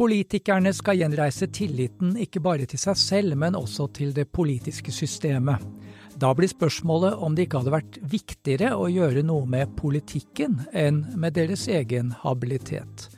Politikerne skal gjenreise tilliten ikke bare til seg selv, men også til det politiske systemet. Da blir spørsmålet om det ikke hadde vært viktigere å gjøre noe med politikken enn med deres egen habilitet.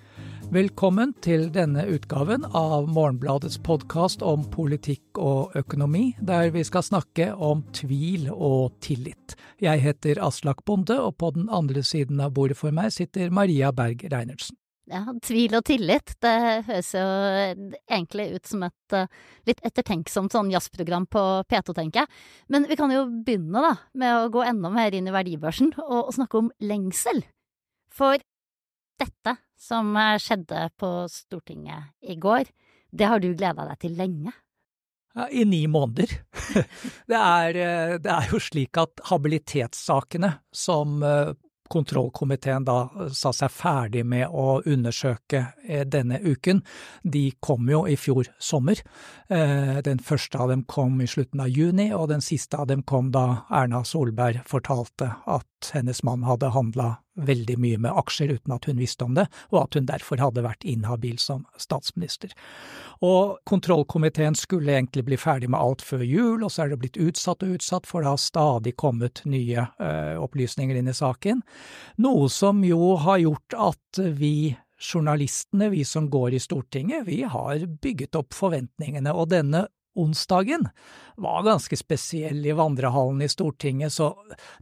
Velkommen til denne utgaven av Morgenbladets podkast om politikk og økonomi, der vi skal snakke om tvil og tillit. Jeg heter Aslak Bonde, og på den andre siden av bordet for meg sitter Maria Berg Reinertsen. Ja, tvil og tillit, det høres jo egentlig ut som et uh, litt ettertenksomt sånn jazzprogram på P2, tenker jeg. Men vi kan jo begynne da, med å gå enda mer inn i verdibørsen og, snakke om lengsel. For dette som eh, skjedde på Stortinget i går, det har du gleda deg til lenge? Ja, I ni måneder. Det er, eh, det er, jo slik at habilitetssakene som eh, kontrollkomiteen da sa seg ferdig med å undersøke denne uken, de kom jo i fjor sommer. Den første av dem kom i slutten av juni, og den siste av dem kom da Erna Solberg fortalte at hennes mann hadde handla veldig mye med aksjer uten at hun visste om det, og at hun derfor hadde vært inhabil som statsminister. Og kontrollkomiteen skulle egentlig bli ferdig med alt før jul, og så er det blitt utsatt og utsatt, for det har stadig kommet nye ø, opplysninger inn i saken. Noe som jo har gjort at vi journalistene, vi som går i Stortinget, vi har bygget opp forventningene, og denne onsdagen var ganske spesiell i vandrehallen i Stortinget, så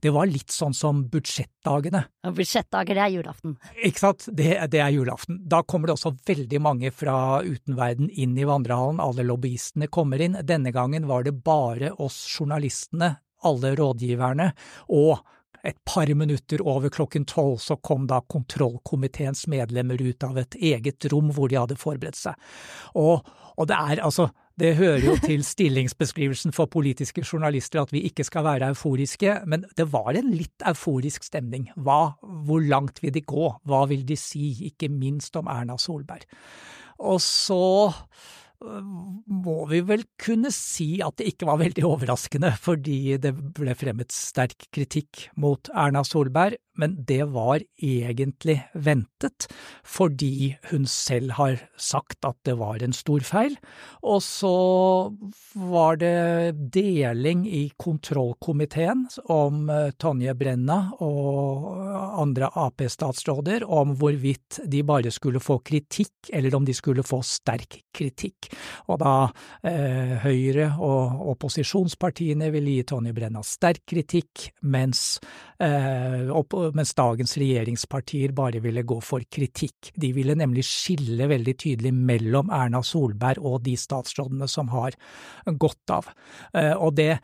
det var litt sånn som budsjettdagene. Ja, budsjettdager, det er julaften. Ikke sant, det, det, er julaften. Da kommer det også veldig mange fra utenverden inn i vandrehallen, alle lobbyistene kommer inn. Denne gangen var det bare oss journalistene, alle rådgiverne, og et par minutter over klokken tolv så kom da kontrollkomiteens medlemmer ut av et eget rom hvor de hadde forberedt seg. Og, og det er altså, det hører jo til stillingsbeskrivelsen for politiske journalister at vi ikke skal være euforiske, men det var en litt euforisk stemning. Hva, hvor langt vil de gå, hva vil de si, ikke minst om Erna Solberg. Og så må vi vel kunne si at det ikke var veldig overraskende, fordi det ble fremmet sterk kritikk mot Erna Solberg, men det var egentlig ventet, fordi hun selv har sagt at det var en stor feil. Og så var det deling i kontrollkomiteen om eh, Tonje Brenna og andre Ap-statsråder om hvorvidt de bare skulle få kritikk, eller om de skulle få sterk kritikk. Og da eh, Høyre og opposisjonspartiene ville gi Tonje Brenna sterk kritikk, mens, eh, mens dagens regjeringspartier bare ville gå for kritikk. De ville nemlig skille veldig tydelig mellom Erna Solberg og de statsrådene som har godt av. Eh, og det,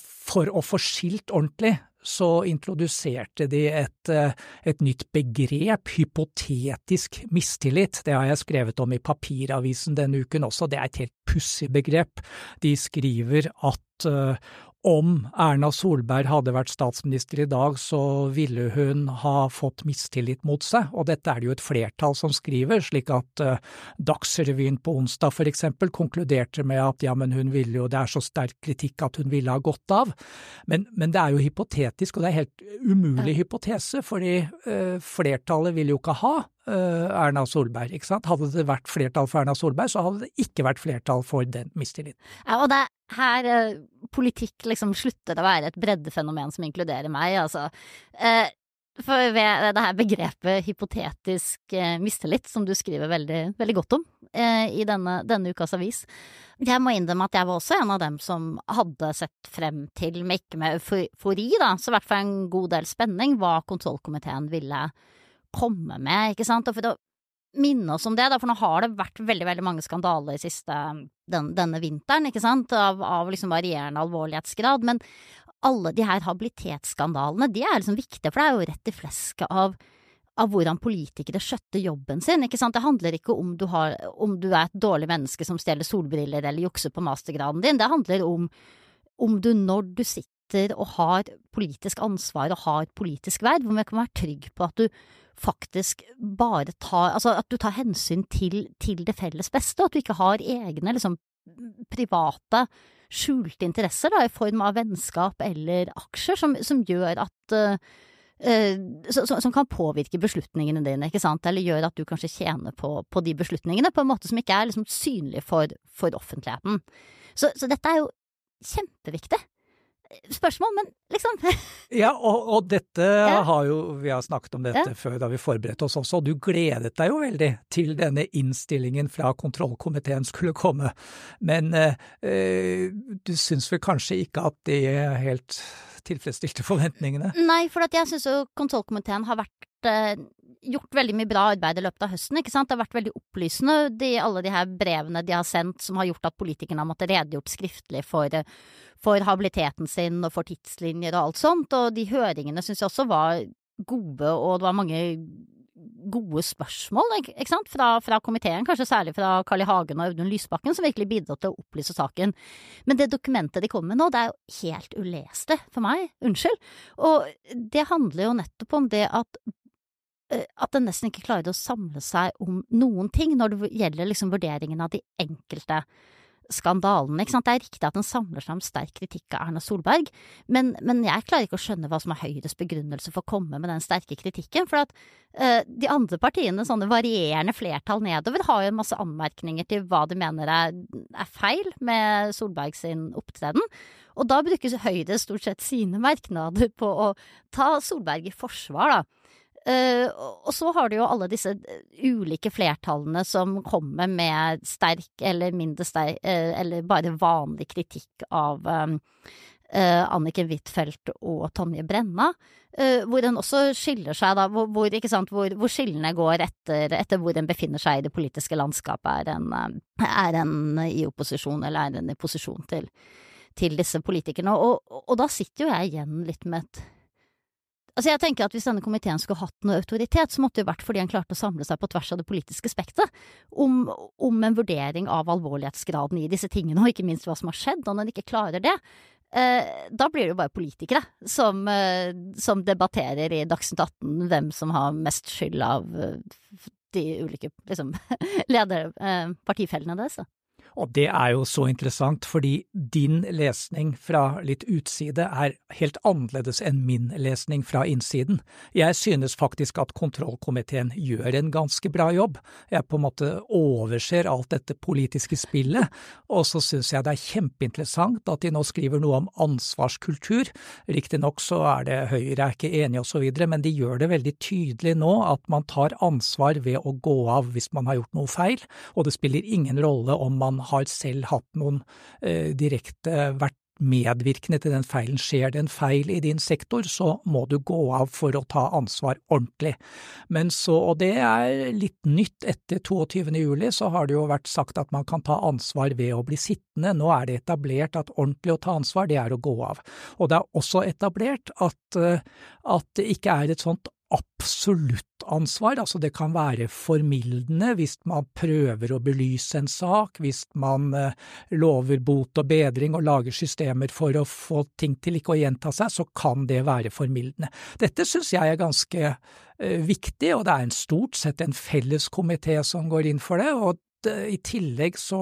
for å få skilt ordentlig, så introduserte de et, eh, et, nytt begrep, hypotetisk mistillit. Det har jeg skrevet om i papiravisen denne uken også, det er et helt pussig begrep. De skriver at uh, om Erna Solberg hadde vært statsminister i dag, så ville hun ha fått mistillit mot seg, og dette er det jo et flertall som skriver, slik at uh, Dagsrevyen på onsdag for eksempel konkluderte med at ja, men hun ville jo, det er så sterk kritikk at hun ville ha gått av. Men, men det er jo hypotetisk, og det er helt umulig hypotese, fordi uh, flertallet vil jo ikke ha uh, Erna Solberg, ikke sant. Hadde det vært flertall for Erna Solberg, så hadde det ikke vært flertall for den mistilliten. Ja, og det her eh, politikk liksom slutter å være et breddefenomen som inkluderer meg, altså. Eh, for ved det her begrepet hypotetisk eh, mistillit, som du skriver veldig, veldig godt om eh, i denne, denne, ukas avis, jeg må innrømme at jeg var også en av dem som hadde sett frem til, med ikke med eufori, da, så i hvert fall en god del spenning, hva kontrollkomiteen ville komme med, ikke sant, og for å minne oss om det, da, for nå har det vært veldig, veldig mange skandaler siste den, denne vinteren, ikke sant, av, av liksom varierende alvorlighetsgrad, men alle de her habilitetsskandalene, de er liksom viktige, for det er jo rett i flesket av av hvordan politikere skjøtter jobben sin, ikke sant. Det handler ikke om du, har, om du er et dårlig menneske som stjeler solbriller eller jukser på mastergraden din, det handler om om du når du sitter og har politisk ansvar og har politisk verd, hvor man kan være trygg på at du faktisk bare tar Altså at du tar hensyn til, til det felles beste, og at du ikke har egne liksom private skjulte interesser da, i form av vennskap eller aksjer som, som gjør at uh, som, som kan påvirke beslutningene dine, ikke sant, eller gjør at du kanskje tjener på, på de beslutningene på en måte som ikke er liksom synlig for, for offentligheten. Så, så, dette er jo kjempeviktig spørsmål, men liksom Ja, og, og dette ja. har jo Vi har snakket om dette ja. før da vi forberedte oss også, og du gledet deg jo veldig til denne innstillingen fra kontrollkomiteen skulle komme. Men eh, eh du syns vel kanskje ikke at det helt tilfredsstilte forventningene? Nei, for jeg syns jo kontrollkomiteen har vært eh, gjort veldig mye bra arbeid i løpet av høsten. ikke sant? Det har vært veldig opplysende, de, alle de her brevene de har sendt som har gjort at politikerne har måttet redegjort skriftlig for, for habiliteten sin og for tidslinjer og alt sånt. Og de høringene syns jeg også var gode, og det var mange gode spørsmål ikke sant? Fra, fra, komiteen, kanskje særlig fra Carl I. Hagen og Audun Lysbakken, som virkelig bidro til å opplyse saken. Men det dokumentet de kommer med nå, det er jo helt uleste for meg, unnskyld. Og det handler jo nettopp om det at at den nesten ikke klarer å samle seg om noen ting når det gjelder liksom vurderingen av de enkelte skandalene. Ikke sant? Det er riktig at den samler seg om sterk kritikk av Erna Solberg, men, men, jeg klarer ikke å skjønne hva som er Høyres begrunnelse for å komme med den sterke kritikken. For at uh, de andre partiene, sånne varierende flertall nedover, har jo en masse anmerkninger til hva de mener er, er feil med Solberg sin opptreden. Og da brukes Høyre stort sett sine merknader på å ta Solberg i forsvar, da. Uh, og så har du jo alle disse eh, ulike flertallene som kommer med sterk eller mindre sterk, uh, eller bare vanlig kritikk av um, uh, Anniken Huitfeldt og Tonje Brenna, hvor en også skiller seg, da, hvor, hvor, hvor, hvor skillene går etter, etter, hvor en befinner seg i det politiske landskapet. Er en, er en i opposisjon, eller er en i posisjon til, til disse politikerne? Og, og, og da sitter jo jeg igjen litt med et Altså jeg tenker at Hvis denne komiteen skulle hatt noe autoritet, så måtte det vært fordi en klarte å samle seg på tvers av det politiske spekteret om, om, en vurdering av alvorlighetsgraden i disse tingene, og ikke minst hva som har skjedd. Og når en ikke klarer det, eh, da blir det jo bare politikere som, eh, som debatterer i Dagsnytt 18 hvem som har mest skyld av eh, de ulike liksom, leder, eh, deres. Og det er jo så interessant, fordi din lesning fra litt utside er helt annerledes enn min lesning fra innsiden. Jeg synes faktisk at kontrollkomiteen gjør en ganske bra jobb. Jeg på en måte overser alt dette politiske spillet, og så synes jeg det er kjempeinteressant at de nå skriver noe om ansvarskultur. Riktignok så er det Høyre er ikke enig videre, men de gjør det veldig tydelig nå at man tar ansvar ved å gå av hvis man har gjort noe feil, og det spiller ingen rolle om man har selv hatt noen eh, direkte vært medvirkende til den feilen. Skjer det en feil i din sektor, så må du gå av for å ta ansvar ordentlig. Men så, og det er litt nytt etter 22. juli, så har det jo vært sagt at man kan ta ansvar ved å bli sittende. Nå er det etablert at ordentlig å ta ansvar, det er å gå av. Og det er også etablert at, eh, at det ikke er et sånt absolutt ansvar, altså det kan være formildende hvis man prøver å belyse en sak, hvis man eh, lover bot og bedring og lager systemer for å få ting til ikke å gjenta seg, så kan det være formildende. Dette synes jeg er ganske eh, viktig, og det er en stort sett en felles komité som går inn for det, og i tillegg så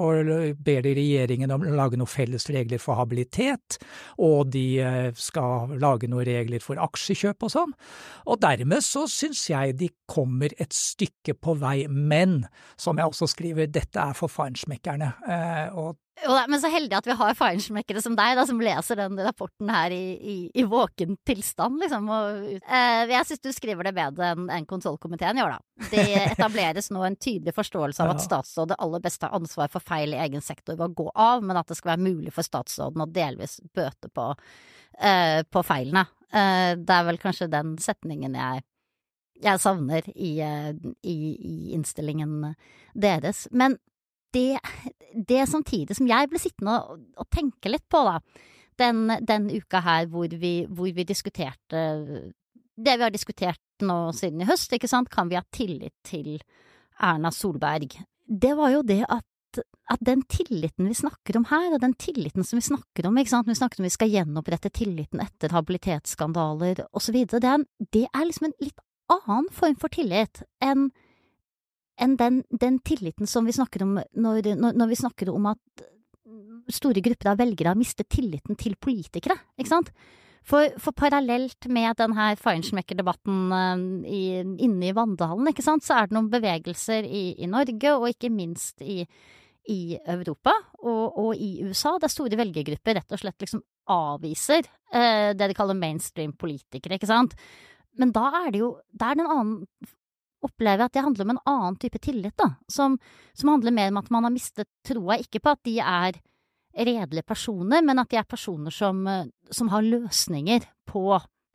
ber de regjeringen om å lage noen felles regler for habilitet, og de eh, skal lage noen regler for aksjekjøp og sånn. Og dermed så syns jeg de kommer et stykke på vei, men som jeg også skriver, dette er for feinschmeckerne. Men så heldig at vi har feinschmeckere som deg, da, som leser den rapporten her i, i, i våken tilstand, liksom. Og, uh, jeg syns du skriver det bedre enn en kontrollkomiteen gjør, da. Det etableres nå en tydelig forståelse av at statsrådet aller best har ansvar for feil i egen sektor ved å gå av, men at det skal være mulig for statsråden å delvis bøte på, uh, på feilene. Uh, det er vel kanskje den setningen jeg jeg savner i, i, i innstillingen deres. Men det, det samtidig som jeg ble sittende og, og tenke litt på, da, den, den uka her hvor vi, hvor vi, diskuterte det vi har diskutert nå siden i høst, ikke sant, kan vi ha tillit til Erna Solberg? Det var jo det at at den tilliten vi snakker om her, og den tilliten som vi snakker om, ikke sant, vi snakker om vi skal gjenopprette tilliten etter habilitetsskandaler osv., det, det er liksom en litt annen form for tillit enn enn den, den, tilliten som vi snakker om når, når, når, vi snakker om at store grupper av velgere har mistet tilliten til politikere, ikke sant? For, for, parallelt med denne Feinschmecker-debatten uh, inne i Vandalen, ikke sant, så er det noen bevegelser i, i Norge, og ikke minst i, i Europa og, og, i USA, der store velgergrupper rett og slett liksom avviser eh, det de kaller mainstream politikere, ikke sant. Men da er det jo Da er det en annen Opplever at det handler om en annen type tillit, da, som, som handler mer om at man har mistet troa, ikke på at de er redelige personer, men at de er personer som, eh, som har løsninger på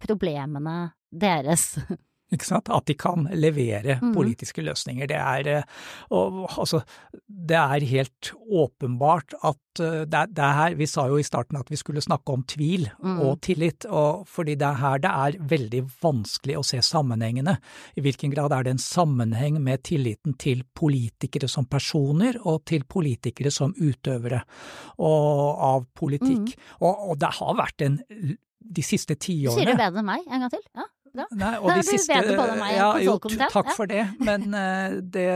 problemene deres. At de kan levere mm. politiske løsninger. Det er, eh, og, altså, det er helt åpenbart at eh, det det er, her Vi sa jo i starten at vi skulle snakke om tvil mm. og tillit, og fordi det er her det er veldig vanskelig å se sammenhengene. I hvilken grad er det en sammenheng med tilliten til politikere som personer, og til politikere som utøvere og, av politikk. Mm. Og, og, det har vært en de siste tiårene Sier du bedre enn meg en gang til? Ja. Ja. Nei, og de siste, ja, jo, takk for det, men uh, det,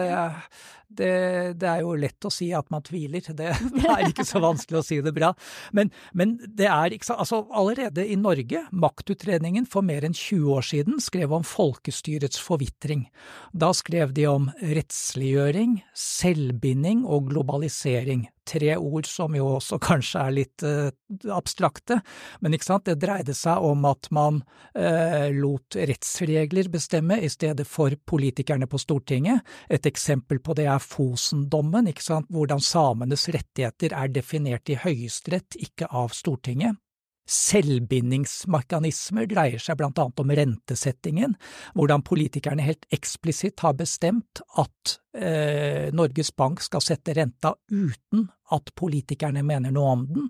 det, det, er jo lett å si at man tviler. Det, det er ikke så vanskelig å si det bra. Men, men det er ikke altså Allerede i Norge, maktutredningen for mer enn 20 år siden skrev om folkestyrets forvitring. Da skrev de om rettsliggjøring, selvbinding og globalisering tre ord som jo også kanskje er litt eh, abstrakte, men ikke sant, det dreide seg om at man eh, lot rettsregler bestemme i stedet for politikerne på Stortinget. Et eksempel på det er Fosen-dommen, ikke sant, hvordan samenes rettigheter er definert i Høyesterett, ikke av Stortinget. Selvbindingsmekanismer dreier seg blant annet om rentesettingen, hvordan politikerne helt eksplisitt har bestemt at Norges Bank skal sette renta uten at politikerne mener noe om den,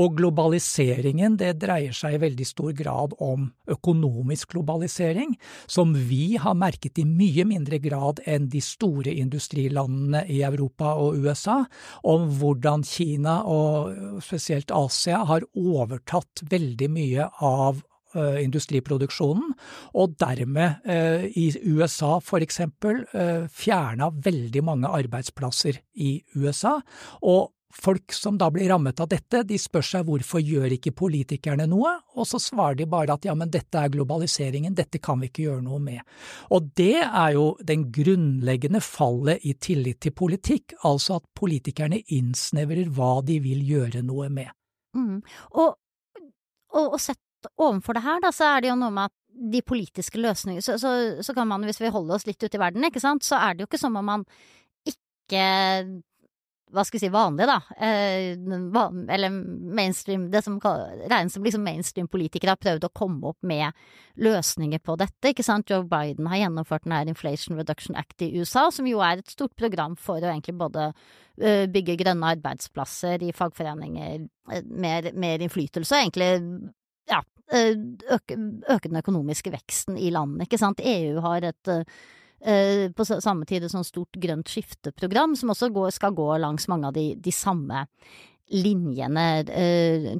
og globaliseringen det dreier seg i veldig stor grad om økonomisk globalisering, som vi har merket i mye mindre grad enn de store industrilandene i Europa og USA, om hvordan Kina og spesielt Asia har overtatt veldig mye av Eh, industriproduksjonen, og dermed eh, i USA for eksempel eh, fjerna veldig mange arbeidsplasser i USA. og Folk som da blir rammet av dette, de spør seg hvorfor gjør ikke politikerne noe, og så svarer de bare at ja, men dette er globaliseringen, dette kan vi ikke gjøre noe med. Og det er jo den grunnleggende fallet i tillit til politikk, altså at politikerne innsnevrer hva de vil gjøre noe med. Mm. Og, og, og sett overfor det her, da, så er det jo noe med at de politiske løsningene så, så, så, kan man, hvis vi holder oss litt ute i verden, ikke sant, så er det jo ikke som om man ikke hva skal vi si, vanlig, da, eh, eller mainstream, det som regnes som liksom mainstream-politikere har prøvd å komme opp med løsninger på dette, ikke sant. Joe Biden har gjennomført den her Inflation Reduction Act i USA, som jo er et stort program for å egentlig både uh, bygge grønne arbeidsplasser i fagforeninger, uh, mer, mer innflytelse, og egentlig eh, øke, øke, den økonomiske veksten i landet, ikke sant. EU har et uh, på samme tid et sånt stort grønt skifteprogram som også går, skal gå langs mange av de, de samme linjene.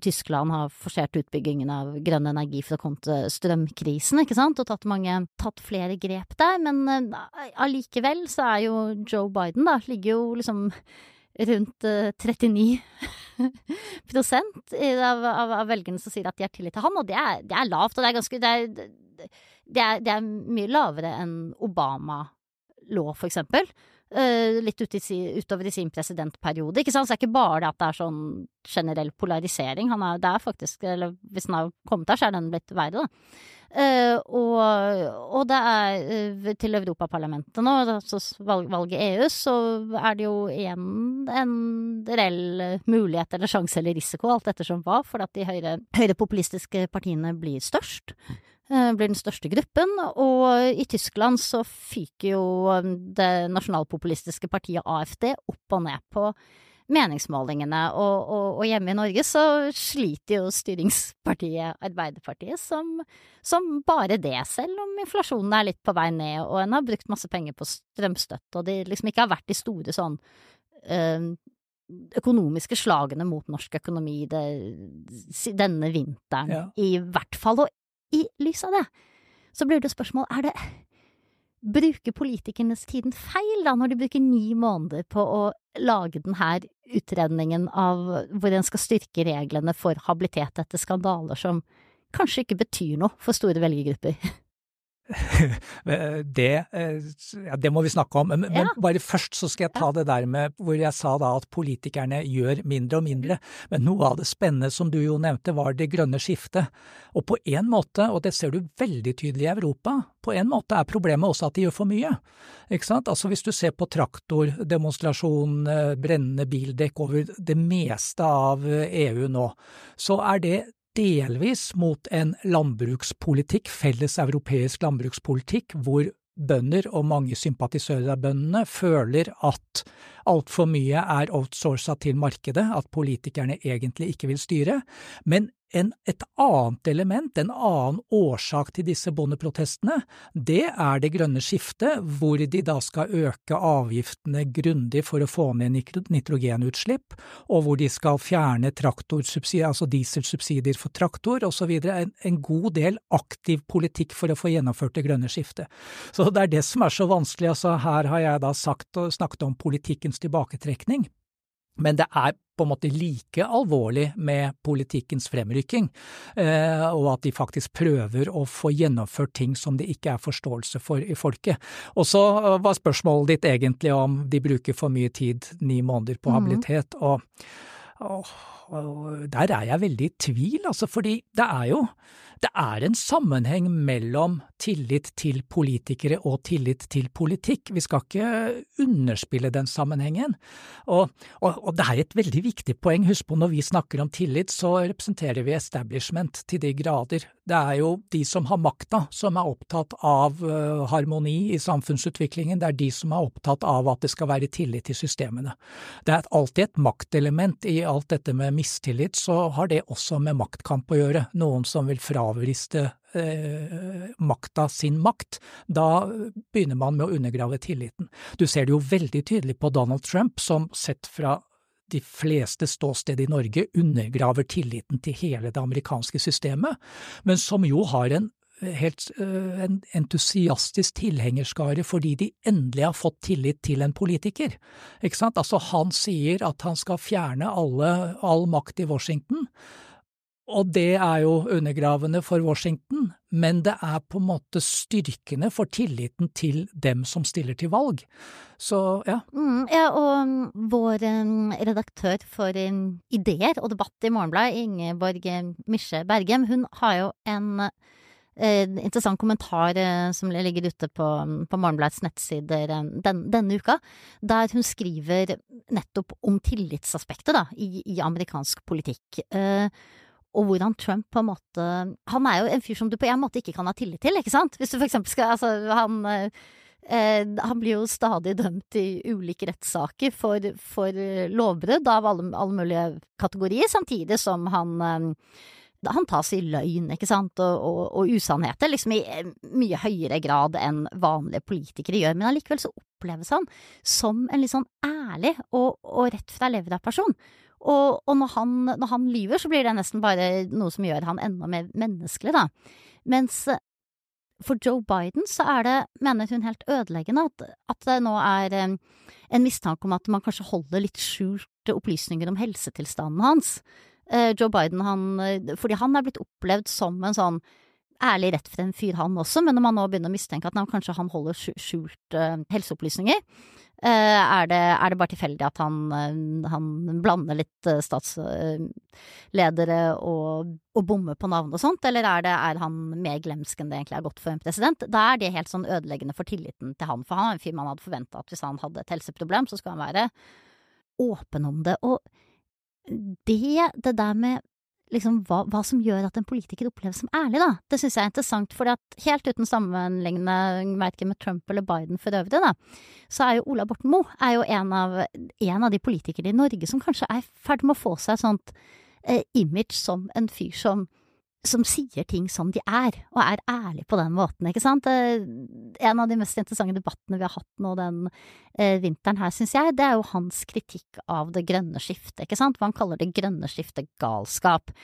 Tyskland har forsert utbyggingen av grønn energi for å komme til strømkrisen, ikke sant, og tatt mange, tatt flere grep der, men allikevel så er jo Joe Biden, da, ligger jo liksom rundt 39 prosent av, av, av, velgerne som sier at de har tillit til ham, og det er, det er lavt. Og det er ganske det er, det er mye lavere enn Obama lå, for eksempel. Uh, litt ut i, utover i sin presidentperiode. Ikke sant? Så det er ikke bare det at det er sånn generell polarisering. Han er, det er faktisk, eller hvis den har kommet der, så er den blitt verre, da. Uh, og, og, det er uh, til Europaparlamentet nå, altså valg, valget EU, så er det jo igjen en reell mulighet eller sjanse eller risiko, alt ettersom hva, for at de høyre, høyrepopulistiske partiene blir størst. Uh, blir den største gruppen, og i Tyskland så fyker jo det nasjonalpopulistiske partiet AFD opp og ned på meningsmålingene. Og, og, og, hjemme i Norge så sliter jo styringspartiet Arbeiderpartiet som, som, bare det, selv om inflasjonen er litt på vei ned og en har brukt masse penger på strømstøtte og det liksom ikke har vært de store sånn øh, økonomiske slagene mot norsk økonomi det, denne vinteren, ja. i hvert fall. Og i lys av det, så blir det spørsmål, er det Bruker politikernes tiden feil, da, når de bruker ni måneder på å lage denne utredningen av hvor en skal styrke reglene for habilitet etter skandaler som kanskje ikke betyr noe for store velgergrupper. det, eh, ja, det må vi snakke om. Men, ja. men, bare først så skal jeg ta det der med hvor jeg sa da at politikerne gjør mindre og mindre. Men noe av det spennende som du jo nevnte var det grønne skiftet. Og på en måte, og det ser du veldig tydelig i Europa, på en måte er problemet også at de gjør for mye. Ikke sant? Altså hvis du ser på traktordemonstrasjon, eh, brennende bildekk over det meste av EU eh, e nå, så er det delvis mot en landbrukspolitikk, felles europeisk landbrukspolitikk, hvor bønder og mange sympatisører av bøndene føler at altfor mye er outsourca til markedet, at politikerne egentlig ikke vil styre, men en, et annet element, en annen årsak til disse bondeprotestene, det er det grønne skiftet, hvor de da skal øke avgiftene grundig for å få ned nitrogenutslipp, og hvor de skal fjerne altså dieselsubsidier for traktor osv. En, en god del aktiv politikk for å få gjennomført det grønne skiftet. Så det er det som er så vanskelig. altså Her har jeg da sagt snakket om politikkens tilbaketrekning. Men det er på en måte like alvorlig med politikkens fremrykking, eh, og at de faktisk prøver å få gjennomført ting som det ikke er forståelse for i folket. Og så var spørsmålet ditt egentlig om de bruker for mye tid, ni måneder, på mhm. habilitet, og, og, og der er jeg veldig i tvil, altså, fordi det er jo det er en sammenheng mellom tillit til politikere og tillit til politikk. Vi skal ikke underspille den sammenhengen. Og, og, og, det er et veldig viktig poeng. Husk på når vi snakker om tillit, så representerer vi establishment til de grader. Det er jo de som har makta som er opptatt av uh, harmoni i samfunnsutviklingen. Det er de som er opptatt av at det skal være tillit til systemene. Det er alltid et maktelement i alt dette med mistillit, så har det også med maktkamp å gjøre. Noen som vil fravriste eh, makta sin makt, da begynner man med å undergrave tilliten. Du ser det jo veldig tydelig på Donald Trump, som sett fra de fleste ståsted i Norge undergraver tilliten til hele det amerikanske systemet, men som jo har en helt eh, en entusiastisk tilhengerskare fordi de endelig har fått tillit til en politiker. Ikke sant? Altså, han sier at han skal fjerne alle, all makt i Washington, og det er jo undergravende for Washington, men det er på en måte styrkende for tilliten til dem som stiller til valg. Så ja. Mm, ja, og um, vår um, redaktør for um, ideer og debatt i Morgenbladet, Ingeborg Misje Bergem, hun har jo en interessant kommentar uh, som ligger ute på, på Morgenbladets nettsider den, denne uka, der hun skriver nettopp om tillitsaspektet da, i, i amerikansk politikk. Og hvordan Trump på en måte Han er jo en fyr som du på en måte ikke kan ha tillit til, ikke sant? Hvis du for eksempel skal Altså, han eh, han blir jo stadig dømt i ulike rettssaker for, for lovbrudd av alle, alle, mulige kategorier, samtidig som han eh, han tas i løgn, ikke sant, og, og, og, usannheter, liksom i eh, mye høyere grad enn vanlige politikere gjør, men allikevel så oppleves han som en litt sånn ærlig og, og rett fra levra person. Og, og når, han, når, han, lyver, så blir det nesten bare noe som gjør han enda mer menneskelig, da. Mens eh, for Joe Biden så er det, mener hun, helt ødeleggende at, at det nå er eh, en mistanke om at man kanskje holder litt skjult opplysninger om helsetilstanden hans. Eh, Joe Biden, han, fordi han er blitt opplevd som en sånn ærlig rett for en fyr, han også, men når man nå begynner å mistenke at han, kanskje han holder skjult uh, helseopplysninger, uh, er, det, er, det, bare tilfeldig at han, uh, han blander litt statsledere og, og, bommer på navn og sånt, eller er, det, er han mer glemsk enn det egentlig er godt for en president? Da er det helt sånn ødeleggende for tilliten til han, for han er en fyr man hadde forventa at hvis han hadde et helseproblem, så skulle han være åpen om det. Og det, det der med liksom hva, hva, som gjør at en politiker oppleves som ærlig, da. Det syns jeg er interessant, for helt uten sammenligning med Trump eller Biden for øvrig, da, så er jo Ola Borten Moe en en av de politikerne i Norge som kanskje er i ferd med å få seg et sånt eh, image som en fyr som som sier ting som de er, og er ærlig på den måten, ikke sant. Eh, en av de mest interessante debattene vi har hatt nå den eh, vinteren her, syns jeg, det er jo hans kritikk av det grønne skiftet, ikke sant. Hva han kaller det grønne skiftet galskap.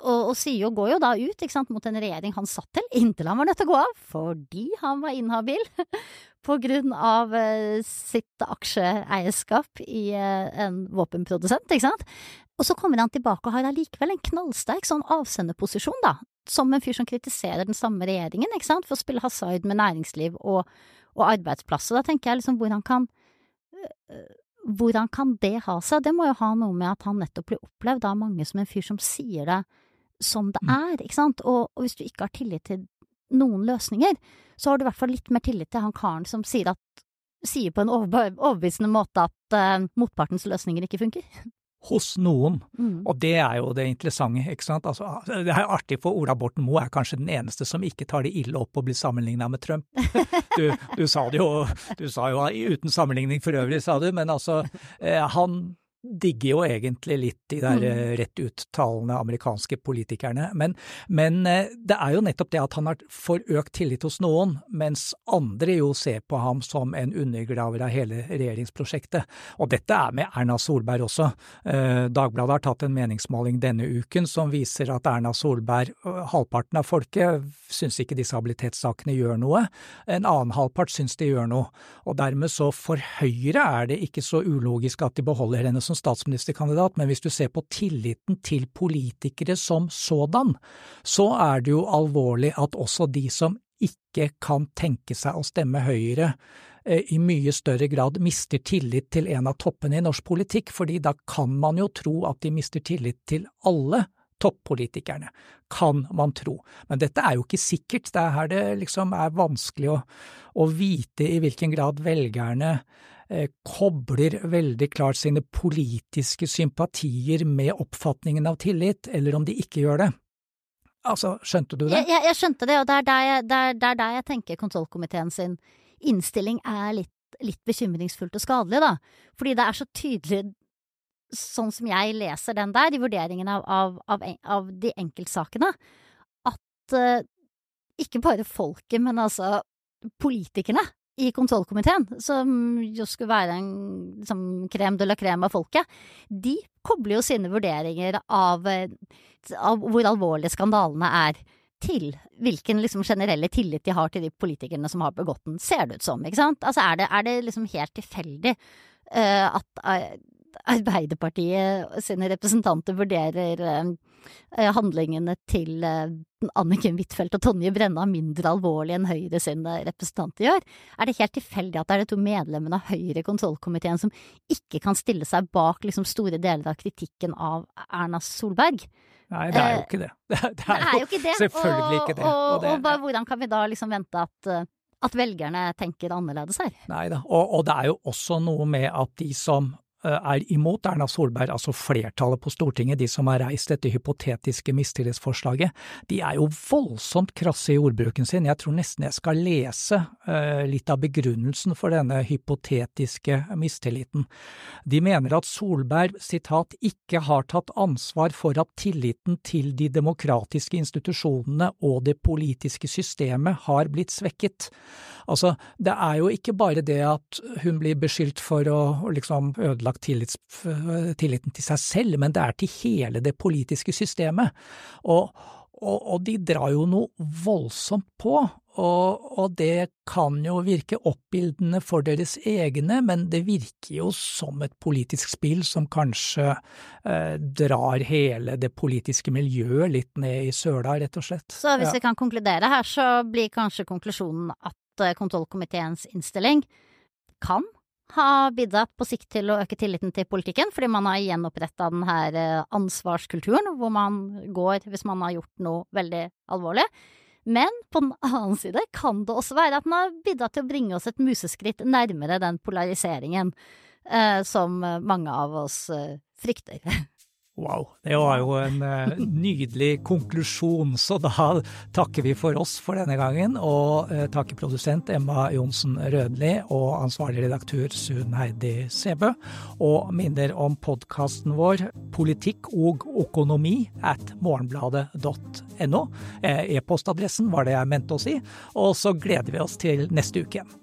og, og sier jo, går jo da ut ikke sant, mot en regjering han satt til, inntil han var nødt til å gå av fordi han var inhabil på grunn av eh, sitt aksjeeierskap i eh, en våpenprodusent, ikke sant. Og så kommer han tilbake og har allikevel en knallsterk sånn avsenderposisjon, da, som en fyr som kritiserer den samme regjeringen, ikke sant, for å spille hasard med næringsliv og, og arbeidsplasser. Da tenker jeg liksom hvordan kan uh, hvordan kan det ha seg? Det må jo ha noe med at han nettopp blir opplevd av mange som en fyr som sier det som det mm. er, ikke sant? Og, og, hvis du ikke har tillit til noen løsninger, så har du i hvert fall litt mer tillit til han karen som sier, at, sier på en overbevisende måte at uh, motpartens løsninger ikke funker hos noen. Mm. Og det er jo det interessante. ikke sant? Altså, det er artig, for Ola Borten Moe er kanskje den eneste som ikke tar det ille opp å bli sammenligna med Trump. Du, du, sa det jo, du sa jo uten sammenligning for øvrig, sa du, men altså, eh, han digger jo egentlig litt de der mm. Eh, rett uttalende amerikanske politikerne. Men, men, eh, det er jo nettopp det at han har for økt tillit hos noen, mens andre jo ser på ham som en undergraver av hele regjeringsprosjektet. Og dette er med Erna Solberg også. Eh, Dagbladet har tatt en meningsmåling denne uken som viser at Erna Solberg, halvparten av folket, syns ikke disabilitetssakene gjør noe. En annen halvpart syns de gjør noe. Og dermed så for Høyre er det ikke så ulogisk at de beholder henne som statsministerkandidat, men hvis du ser på tilliten til politikere som sådan, så er det jo alvorlig at også de som ikke kan tenke seg å stemme Høyre, eh, i mye større grad mister tillit til en av toppene i norsk politikk, fordi da kan man jo tro at de mister tillit til alle toppolitikerne, kan man tro. Men dette er jo ikke sikkert, det er her det liksom er vanskelig å, å vite i hvilken grad velgerne kobler veldig klart sine politiske sympatier med oppfatningen av tillit, eller om de ikke gjør det. Altså, skjønte du det? Jeg, jeg, skjønte det, og det er der jeg, der, der, er der jeg tenker kontrollkomiteen sin innstilling er litt, litt bekymringsfullt og skadelig, da. Fordi det er så tydelig, sånn som jeg leser den der, i vurderingen av, av, av, av de enkeltsakene, at uh, ikke bare folket, men altså politikerne i kontrollkomiteen, som jo skulle være en liksom, krem de la crème av folket, de kobler jo sine vurderinger av, av hvor alvorlige skandalene er, til hvilken liksom, generelle tillit de har til de politikerne som har begått den, ser det ut som, ikke sant? Altså er det, er det liksom helt tilfeldig uh, at uh, Arbeiderpartiet sine representanter vurderer uh, handlingene til uh, Anniken Huitfeldt og Tonje Brenna mindre alvorlig enn Høyre sine representanter gjør? Er det helt tilfeldig at det er de to medlemmene av Høyre kontrollkomiteen som ikke kan stille seg bak liksom, store deler av kritikken av Erna Solberg? Nei, det er jo ikke det. Det er, det er, det er jo, ikke det. selvfølgelig ikke det. Og, og, og, og hvordan kan vi da liksom vente at at velgerne tenker annerledes her. Nei da, og, og, det er jo også noe med at de som Eh, er imot Erna Solberg, altså flertallet på Stortinget, de som har reist dette hypotetiske mistillitsforslaget, de er jo voldsomt krasse i ordbruken sin. Jeg tror nesten jeg skal lese uh, litt av begrunnelsen for denne hypotetiske mistilliten. De mener at Solberg, sitat, ikke har tatt ansvar for at tilliten til de demokratiske institusjonene og det politiske systemet har blitt svekket. Altså, det er jo ikke bare det at hun blir beskyldt for å liksom ødelegge ødelagt tillits, tilliten til seg selv, men det er til hele det politiske systemet. Og, og, og de drar jo noe voldsomt på, og, og, det kan jo virke oppbildende for deres egne, men det virker jo som et politisk spill som kanskje eh, drar hele det politiske miljøet litt ned i søla, rett og slett. Så hvis ja. vi kan konkludere her, så blir kanskje konklusjonen at eh, kontrollkomiteens innstilling kan har bidratt på sikt til å øke tilliten til politikken, fordi man har gjenoppretta den her eh, ansvarskulturen, hvor man går hvis man har gjort noe veldig alvorlig. Men på den annen side kan det også være at den har bidratt til å bringe oss et museskritt nærmere den polariseringen eh, som mange av oss eh, frykter. Wow, det var jo en uh, nydelig konklusjon, så da takker vi for oss for denne gangen, og uh, takker produsent Emma Johnsen Rødli og ansvarlig redaktør Sun Heidi Sebø, og minner om podkasten vår Politikk og økonomi at morgenbladet.no. Eh, e-postadressen var det jeg mente å si, og så gleder vi oss til neste uke igjen.